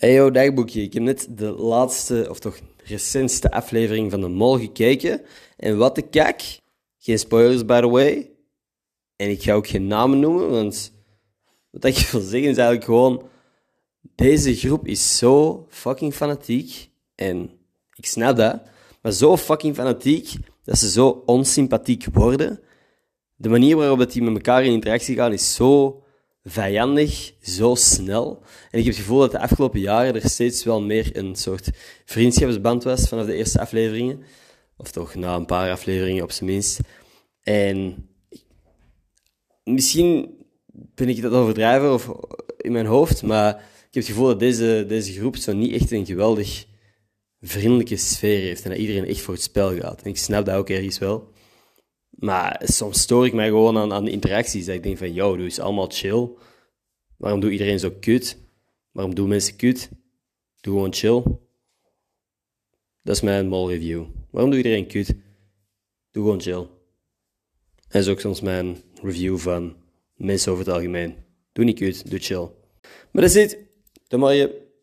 Hey yo, dagboekje. Ik heb net de laatste, of toch recentste aflevering van de Mol gekeken. En wat de kak. Geen spoilers, by the way. En ik ga ook geen namen noemen, want wat ik wil zeggen is eigenlijk gewoon... Deze groep is zo fucking fanatiek. En ik snap dat. Maar zo fucking fanatiek, dat ze zo onsympathiek worden. De manier waarop dat die met elkaar in interactie gaan, is zo vijandig, zo snel. En ik heb het gevoel dat de afgelopen jaren er steeds wel meer een soort vriendschapsband was vanaf de eerste afleveringen. Of toch na een paar afleveringen op zijn minst. En misschien ben ik dat overdrijven of in mijn hoofd, maar ik heb het gevoel dat deze, deze groep zo niet echt een geweldig vriendelijke sfeer heeft en dat iedereen echt voor het spel gaat. En ik snap dat ook ergens wel. Maar soms stoor ik mij gewoon aan, aan de interacties. Dat ik denk van, yo, doe is allemaal chill. Waarom doet iedereen zo kut? Waarom doen mensen kut? Doe gewoon chill. Dat is mijn mol review. Waarom doet iedereen kut? Doe gewoon chill. Dat is ook soms mijn review van mensen over het algemeen. Doe niet kut, doe chill. Maar dat is het. Tot morgen.